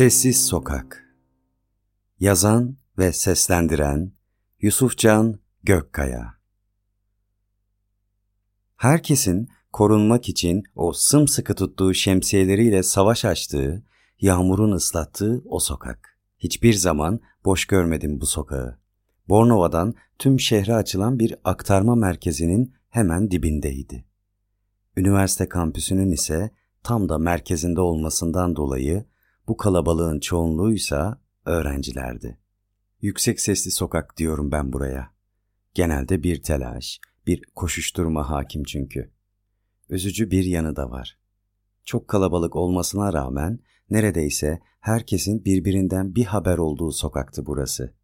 Sessiz Sokak Yazan ve seslendiren Yusufcan Gökkaya Herkesin korunmak için o sımsıkı tuttuğu şemsiyeleriyle savaş açtığı, yağmurun ıslattığı o sokak. Hiçbir zaman boş görmedim bu sokağı. Bornova'dan tüm şehre açılan bir aktarma merkezinin hemen dibindeydi. Üniversite kampüsünün ise tam da merkezinde olmasından dolayı bu kalabalığın çoğunluğuysa öğrencilerdi. Yüksek sesli sokak diyorum ben buraya. Genelde bir telaş, bir koşuşturma hakim çünkü. Üzücü bir yanı da var. Çok kalabalık olmasına rağmen neredeyse herkesin birbirinden bir haber olduğu sokaktı burası.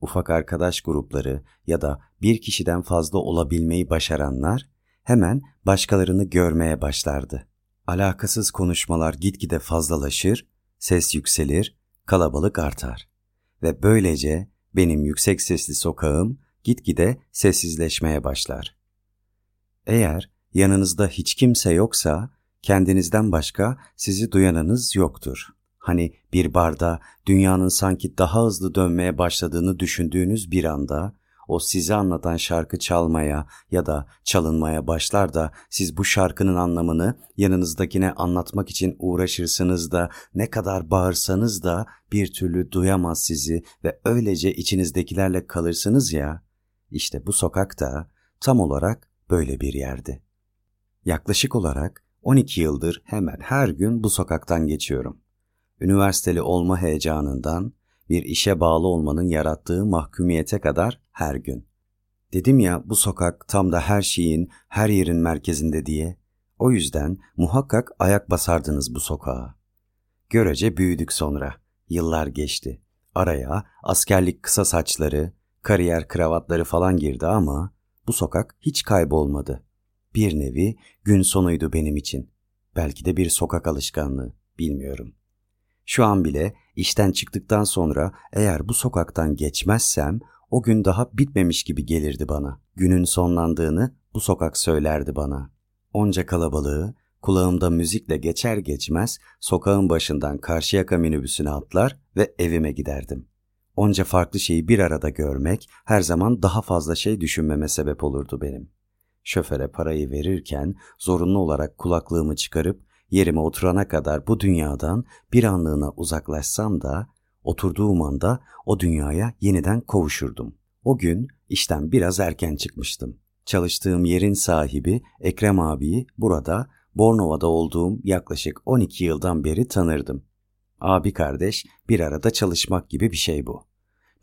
Ufak arkadaş grupları ya da bir kişiden fazla olabilmeyi başaranlar hemen başkalarını görmeye başlardı. Alakasız konuşmalar gitgide fazlalaşır ses yükselir, kalabalık artar. Ve böylece benim yüksek sesli sokağım gitgide sessizleşmeye başlar. Eğer yanınızda hiç kimse yoksa kendinizden başka sizi duyanınız yoktur. Hani bir barda dünyanın sanki daha hızlı dönmeye başladığını düşündüğünüz bir anda o size anlatan şarkı çalmaya ya da çalınmaya başlar da siz bu şarkının anlamını yanınızdakine anlatmak için uğraşırsınız da ne kadar bağırsanız da bir türlü duyamaz sizi ve öylece içinizdekilerle kalırsınız ya. İşte bu sokakta tam olarak böyle bir yerdi. Yaklaşık olarak 12 yıldır hemen her gün bu sokaktan geçiyorum. Üniversiteli olma heyecanından, bir işe bağlı olmanın yarattığı mahkumiyete kadar her gün. Dedim ya bu sokak tam da her şeyin, her yerin merkezinde diye. O yüzden muhakkak ayak basardınız bu sokağa. Görece büyüdük sonra. Yıllar geçti. Araya askerlik kısa saçları, kariyer kravatları falan girdi ama bu sokak hiç kaybolmadı. Bir nevi gün sonuydu benim için. Belki de bir sokak alışkanlığı, bilmiyorum. Şu an bile işten çıktıktan sonra eğer bu sokaktan geçmezsem o gün daha bitmemiş gibi gelirdi bana. Günün sonlandığını bu sokak söylerdi bana. Onca kalabalığı kulağımda müzikle geçer geçmez sokağın başından Karşıyaka minibüsüne atlar ve evime giderdim. Onca farklı şeyi bir arada görmek her zaman daha fazla şey düşünmeme sebep olurdu benim. Şoföre parayı verirken zorunlu olarak kulaklığımı çıkarıp yerime oturana kadar bu dünyadan bir anlığına uzaklaşsam da oturduğum anda o dünyaya yeniden kavuşurdum. O gün işten biraz erken çıkmıştım. Çalıştığım yerin sahibi Ekrem abiyi burada Bornova'da olduğum yaklaşık 12 yıldan beri tanırdım. Abi kardeş bir arada çalışmak gibi bir şey bu.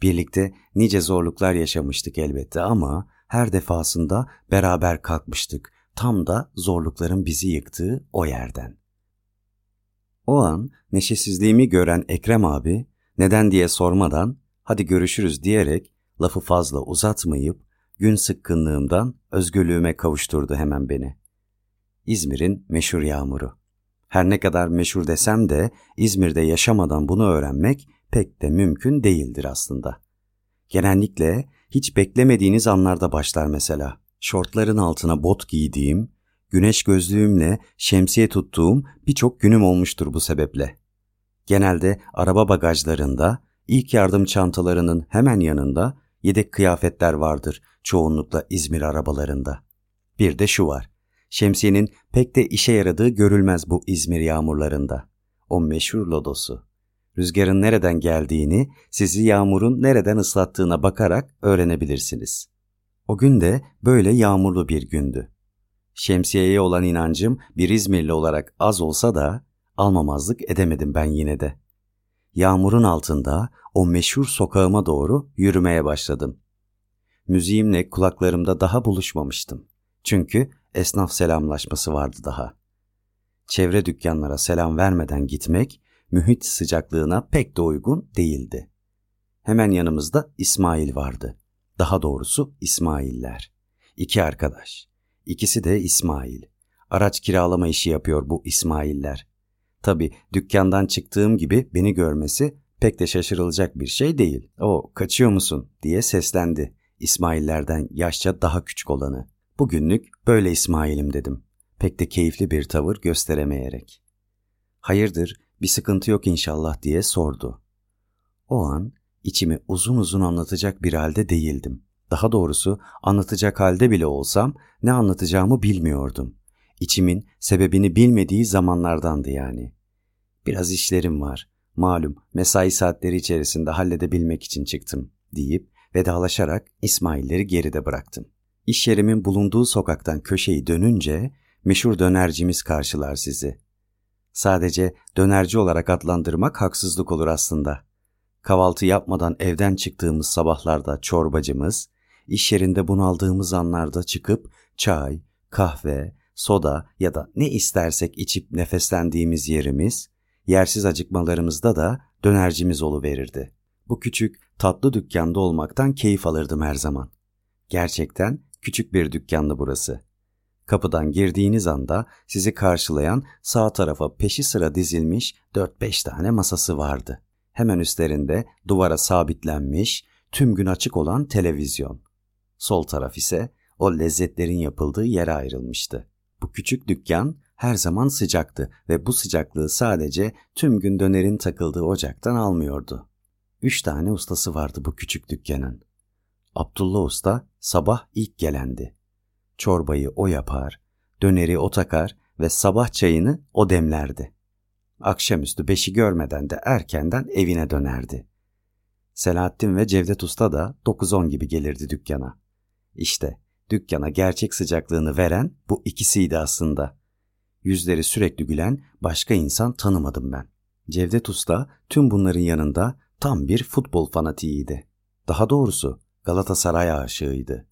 Birlikte nice zorluklar yaşamıştık elbette ama her defasında beraber kalkmıştık, tam da zorlukların bizi yıktığı o yerden. O an neşesizliğimi gören Ekrem abi neden diye sormadan hadi görüşürüz diyerek lafı fazla uzatmayıp gün sıkkınlığımdan özgürlüğüme kavuşturdu hemen beni. İzmir'in meşhur yağmuru. Her ne kadar meşhur desem de İzmir'de yaşamadan bunu öğrenmek pek de mümkün değildir aslında. Genellikle hiç beklemediğiniz anlarda başlar mesela. Şortların altına bot giydiğim, güneş gözlüğümle şemsiye tuttuğum birçok günüm olmuştur bu sebeple. Genelde araba bagajlarında, ilk yardım çantalarının hemen yanında yedek kıyafetler vardır çoğunlukla İzmir arabalarında. Bir de şu var. Şemsiyenin pek de işe yaradığı görülmez bu İzmir yağmurlarında. O meşhur lodosu. Rüzgarın nereden geldiğini, sizi yağmurun nereden ıslattığına bakarak öğrenebilirsiniz. O gün de böyle yağmurlu bir gündü. Şemsiyeye olan inancım bir İzmirli olarak az olsa da almamazlık edemedim ben yine de. Yağmurun altında o meşhur sokağıma doğru yürümeye başladım. Müziğimle kulaklarımda daha buluşmamıştım. Çünkü esnaf selamlaşması vardı daha. Çevre dükkanlara selam vermeden gitmek mühit sıcaklığına pek de uygun değildi. Hemen yanımızda İsmail vardı. Daha doğrusu İsmailler. İki arkadaş. İkisi de İsmail. Araç kiralama işi yapıyor bu İsmailler. Tabi dükkandan çıktığım gibi beni görmesi pek de şaşırılacak bir şey değil. O kaçıyor musun diye seslendi İsmaillerden yaşça daha küçük olanı. Bugünlük böyle İsmail'im dedim. Pek de keyifli bir tavır gösteremeyerek. Hayırdır Bir sıkıntı yok inşallah diye sordu. O an içimi uzun uzun anlatacak bir halde değildim. Daha doğrusu anlatacak halde bile olsam ne anlatacağımı bilmiyordum. İçimin sebebini bilmediği zamanlardandı yani. Biraz işlerim var. Malum mesai saatleri içerisinde halledebilmek için çıktım deyip vedalaşarak İsmail'leri geride bıraktım. İş yerimin bulunduğu sokaktan köşeyi dönünce meşhur dönercimiz karşılar sizi. Sadece dönerci olarak adlandırmak haksızlık olur aslında. Kahvaltı yapmadan evden çıktığımız sabahlarda çorbacımız, iş yerinde bunaldığımız anlarda çıkıp çay, kahve, soda ya da ne istersek içip nefeslendiğimiz yerimiz, yersiz acıkmalarımızda da dönercimiz verirdi. Bu küçük, tatlı dükkanda olmaktan keyif alırdım her zaman. Gerçekten küçük bir dükkandı burası. Kapıdan girdiğiniz anda sizi karşılayan sağ tarafa peşi sıra dizilmiş 4-5 tane masası vardı. Hemen üstlerinde duvara sabitlenmiş, tüm gün açık olan televizyon. Sol taraf ise o lezzetlerin yapıldığı yere ayrılmıştı. Küçük dükkan her zaman sıcaktı ve bu sıcaklığı sadece tüm gün dönerin takıldığı ocaktan almıyordu. Üç tane ustası vardı bu küçük dükkanın. Abdullah Usta sabah ilk gelendi. Çorbayı o yapar, döneri o takar ve sabah çayını o demlerdi. Akşamüstü beşi görmeden de erkenden evine dönerdi. Selahattin ve Cevdet Usta da 9-10 gibi gelirdi dükkana. İşte dükkana gerçek sıcaklığını veren bu ikisiydi aslında. Yüzleri sürekli gülen başka insan tanımadım ben. Cevdet Usta tüm bunların yanında tam bir futbol fanatiğiydi. Daha doğrusu Galatasaray aşığıydı.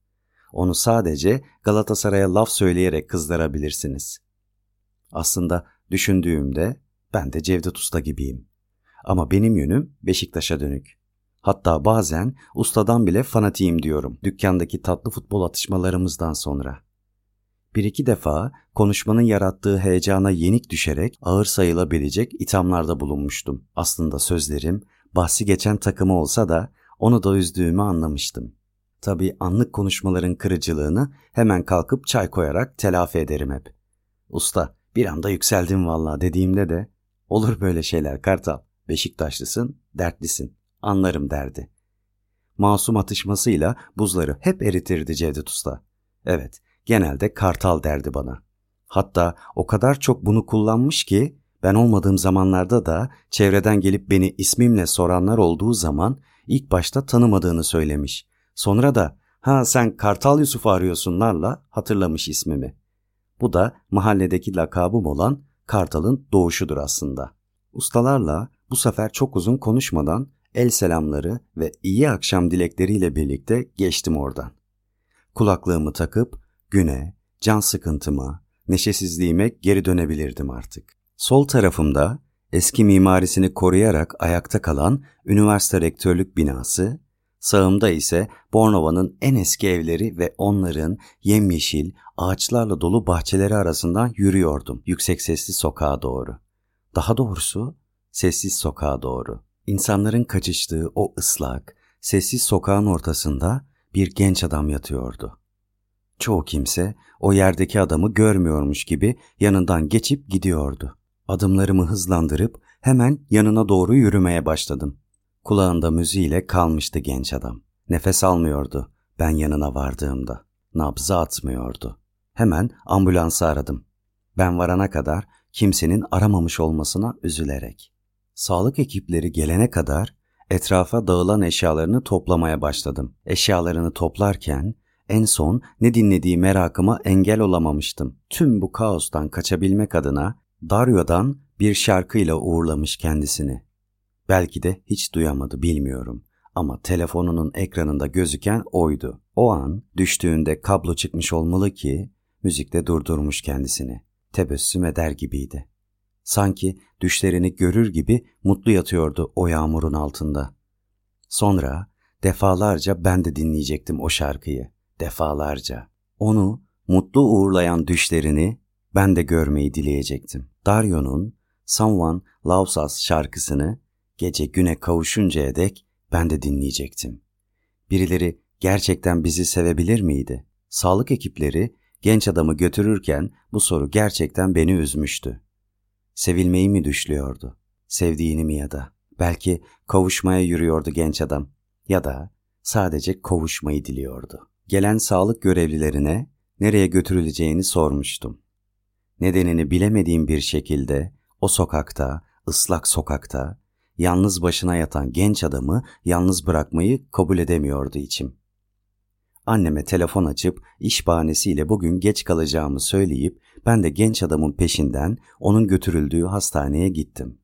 Onu sadece Galatasaray'a laf söyleyerek kızdırabilirsiniz. Aslında düşündüğümde ben de Cevdet Usta gibiyim. Ama benim yönüm Beşiktaş'a dönük. Hatta bazen ustadan bile fanatiyim diyorum dükkandaki tatlı futbol atışmalarımızdan sonra. Bir iki defa konuşmanın yarattığı heyecana yenik düşerek ağır sayılabilecek ithamlarda bulunmuştum. Aslında sözlerim bahsi geçen takımı olsa da onu da üzdüğümü anlamıştım. Tabii anlık konuşmaların kırıcılığını hemen kalkıp çay koyarak telafi ederim hep. Usta bir anda yükseldim valla dediğimde de olur böyle şeyler Kartal. Beşiktaşlısın, dertlisin anlarım derdi. Masum atışmasıyla buzları hep eritirdi Cevdet Usta. Evet, genelde kartal derdi bana. Hatta o kadar çok bunu kullanmış ki ben olmadığım zamanlarda da çevreden gelip beni ismimle soranlar olduğu zaman ilk başta tanımadığını söylemiş. Sonra da ha sen Kartal Yusuf arıyorsunlarla hatırlamış ismimi. Bu da mahalledeki lakabım olan Kartal'ın doğuşudur aslında. Ustalarla bu sefer çok uzun konuşmadan el selamları ve iyi akşam dilekleriyle birlikte geçtim oradan. Kulaklığımı takıp güne, can sıkıntıma, neşesizliğime geri dönebilirdim artık. Sol tarafımda eski mimarisini koruyarak ayakta kalan üniversite rektörlük binası, sağımda ise Bornova'nın en eski evleri ve onların yemyeşil, ağaçlarla dolu bahçeleri arasından yürüyordum yüksek sesli sokağa doğru. Daha doğrusu sessiz sokağa doğru. İnsanların kaçıştığı o ıslak, sessiz sokağın ortasında bir genç adam yatıyordu. Çoğu kimse o yerdeki adamı görmüyormuş gibi yanından geçip gidiyordu. Adımlarımı hızlandırıp hemen yanına doğru yürümeye başladım. Kulağında müziğiyle kalmıştı genç adam. Nefes almıyordu ben yanına vardığımda. Nabzı atmıyordu. Hemen ambulansı aradım. Ben varana kadar kimsenin aramamış olmasına üzülerek. Sağlık ekipleri gelene kadar etrafa dağılan eşyalarını toplamaya başladım. Eşyalarını toplarken en son ne dinlediği merakıma engel olamamıştım. Tüm bu kaostan kaçabilmek adına Dario'dan bir şarkıyla uğurlamış kendisini. Belki de hiç duyamadı bilmiyorum ama telefonunun ekranında gözüken oydu. O an düştüğünde kablo çıkmış olmalı ki müzikte durdurmuş kendisini. Tebessüm eder gibiydi. Sanki düşlerini görür gibi mutlu yatıyordu o yağmurun altında. Sonra defalarca ben de dinleyecektim o şarkıyı. Defalarca. Onu mutlu uğurlayan düşlerini ben de görmeyi dileyecektim. Dario'nun Someone Loves Us şarkısını gece güne kavuşuncaya dek ben de dinleyecektim. Birileri gerçekten bizi sevebilir miydi? Sağlık ekipleri genç adamı götürürken bu soru gerçekten beni üzmüştü. Sevilmeyi mi düşlüyordu? Sevdiğini mi ya da? Belki kavuşmaya yürüyordu genç adam. Ya da sadece kavuşmayı diliyordu. Gelen sağlık görevlilerine nereye götürüleceğini sormuştum. Nedenini bilemediğim bir şekilde o sokakta, ıslak sokakta, yalnız başına yatan genç adamı yalnız bırakmayı kabul edemiyordu içim. Anneme telefon açıp iş bahanesiyle bugün geç kalacağımı söyleyip ben de genç adamın peşinden onun götürüldüğü hastaneye gittim.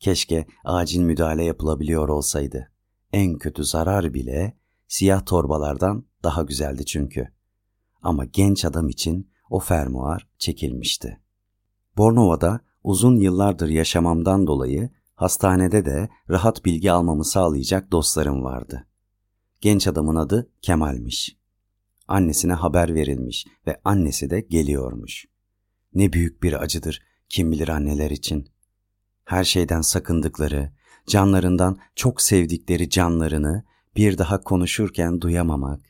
Keşke acil müdahale yapılabiliyor olsaydı. En kötü zarar bile siyah torbalardan daha güzeldi çünkü. Ama genç adam için o fermuar çekilmişti. Bornova'da uzun yıllardır yaşamamdan dolayı hastanede de rahat bilgi almamı sağlayacak dostlarım vardı. Genç adamın adı Kemal'miş. Annesine haber verilmiş ve annesi de geliyormuş. Ne büyük bir acıdır kim bilir anneler için. Her şeyden sakındıkları, canlarından çok sevdikleri canlarını bir daha konuşurken duyamamak,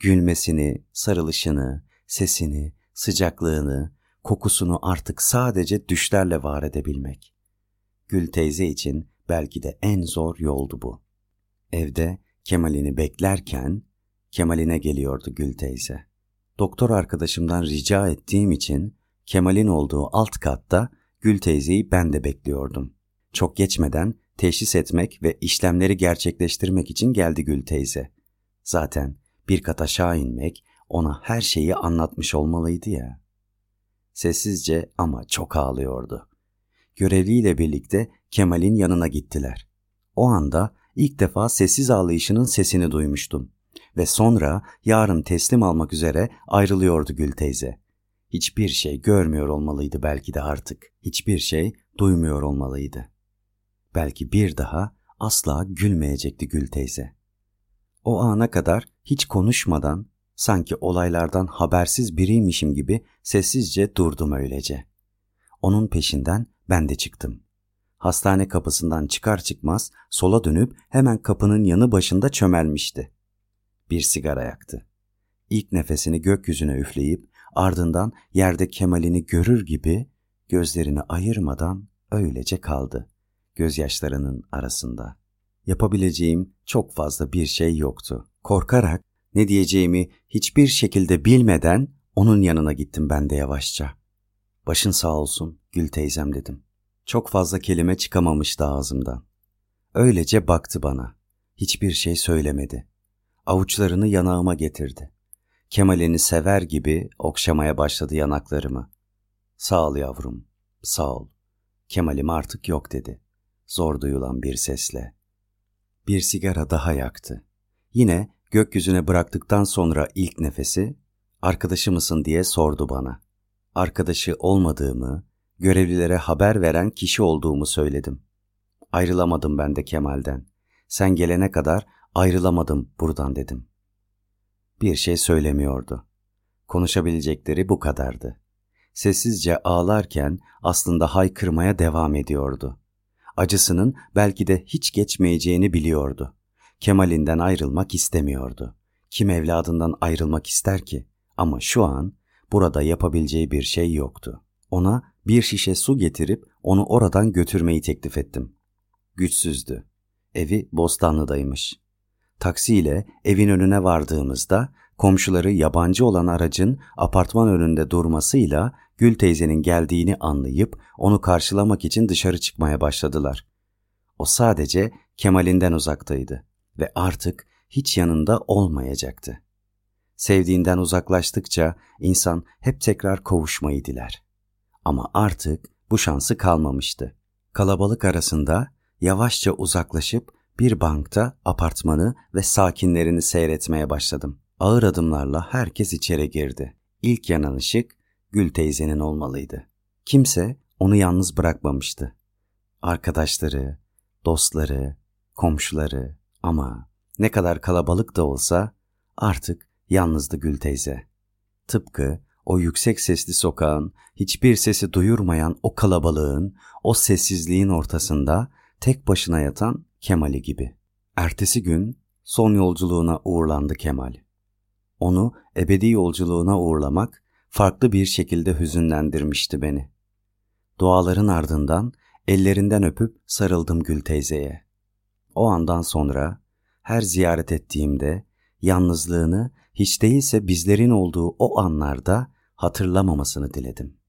gülmesini, sarılışını, sesini, sıcaklığını, kokusunu artık sadece düşlerle var edebilmek. Gül teyze için belki de en zor yoldu bu. Evde Kemal'ini beklerken Kemal'ine geliyordu Gül teyze. Doktor arkadaşımdan rica ettiğim için Kemal'in olduğu alt katta Gül teyzeyi ben de bekliyordum. Çok geçmeden teşhis etmek ve işlemleri gerçekleştirmek için geldi Gül teyze. Zaten bir kat aşağı inmek ona her şeyi anlatmış olmalıydı ya. Sessizce ama çok ağlıyordu. Görevliyle birlikte Kemal'in yanına gittiler. O anda ilk defa sessiz ağlayışının sesini duymuştum. Ve sonra yarın teslim almak üzere ayrılıyordu Gül teyze. Hiçbir şey görmüyor olmalıydı belki de artık. Hiçbir şey duymuyor olmalıydı. Belki bir daha asla gülmeyecekti Gül teyze. O ana kadar hiç konuşmadan, sanki olaylardan habersiz biriymişim gibi sessizce durdum öylece. Onun peşinden ben de çıktım. Hastane kapısından çıkar çıkmaz sola dönüp hemen kapının yanı başında çömelmişti. Bir sigara yaktı. İlk nefesini gökyüzüne üfleyip ardından yerde Kemal'ini görür gibi gözlerini ayırmadan öylece kaldı gözyaşlarının arasında. Yapabileceğim çok fazla bir şey yoktu. Korkarak ne diyeceğimi hiçbir şekilde bilmeden onun yanına gittim ben de yavaşça. Başın sağ olsun Gül teyzem dedim. Çok fazla kelime çıkamamıştı ağzımdan. Öylece baktı bana. Hiçbir şey söylemedi. Avuçlarını yanağıma getirdi. Kemal'ini sever gibi okşamaya başladı yanaklarımı. Sağ ol yavrum, sağ ol. Kemal'im artık yok dedi. Zor duyulan bir sesle. Bir sigara daha yaktı. Yine gökyüzüne bıraktıktan sonra ilk nefesi, arkadaşı mısın diye sordu bana. Arkadaşı olmadığımı, görevlilere haber veren kişi olduğumu söyledim. Ayrılamadım ben de Kemal'den. Sen gelene kadar ayrılamadım buradan dedim. Bir şey söylemiyordu. Konuşabilecekleri bu kadardı. Sessizce ağlarken aslında haykırmaya devam ediyordu. Acısının belki de hiç geçmeyeceğini biliyordu. Kemal'inden ayrılmak istemiyordu. Kim evladından ayrılmak ister ki? Ama şu an burada yapabileceği bir şey yoktu. Ona bir şişe su getirip onu oradan götürmeyi teklif ettim. Güçsüzdü. Evi Bostanlı'daymış. Taksiyle evin önüne vardığımızda komşuları yabancı olan aracın apartman önünde durmasıyla Gül teyzenin geldiğini anlayıp onu karşılamak için dışarı çıkmaya başladılar. O sadece Kemal'inden uzaktaydı ve artık hiç yanında olmayacaktı. Sevdiğinden uzaklaştıkça insan hep tekrar kavuşmayı diler. Ama artık bu şansı kalmamıştı. Kalabalık arasında yavaşça uzaklaşıp bir bankta apartmanı ve sakinlerini seyretmeye başladım. Ağır adımlarla herkes içeri girdi. İlk yanan ışık Gül teyzenin olmalıydı. Kimse onu yalnız bırakmamıştı. Arkadaşları, dostları, komşuları ama ne kadar kalabalık da olsa artık yalnızdı Gül teyze. Tıpkı o yüksek sesli sokağın, hiçbir sesi duyurmayan o kalabalığın, o sessizliğin ortasında tek başına yatan Kemal'i gibi. Ertesi gün son yolculuğuna uğurlandı Kemal. Onu ebedi yolculuğuna uğurlamak farklı bir şekilde hüzünlendirmişti beni. Duaların ardından ellerinden öpüp sarıldım Gül teyzeye. O andan sonra her ziyaret ettiğimde yalnızlığını hiç değilse bizlerin olduğu o anlarda hatırlamamasını diledim.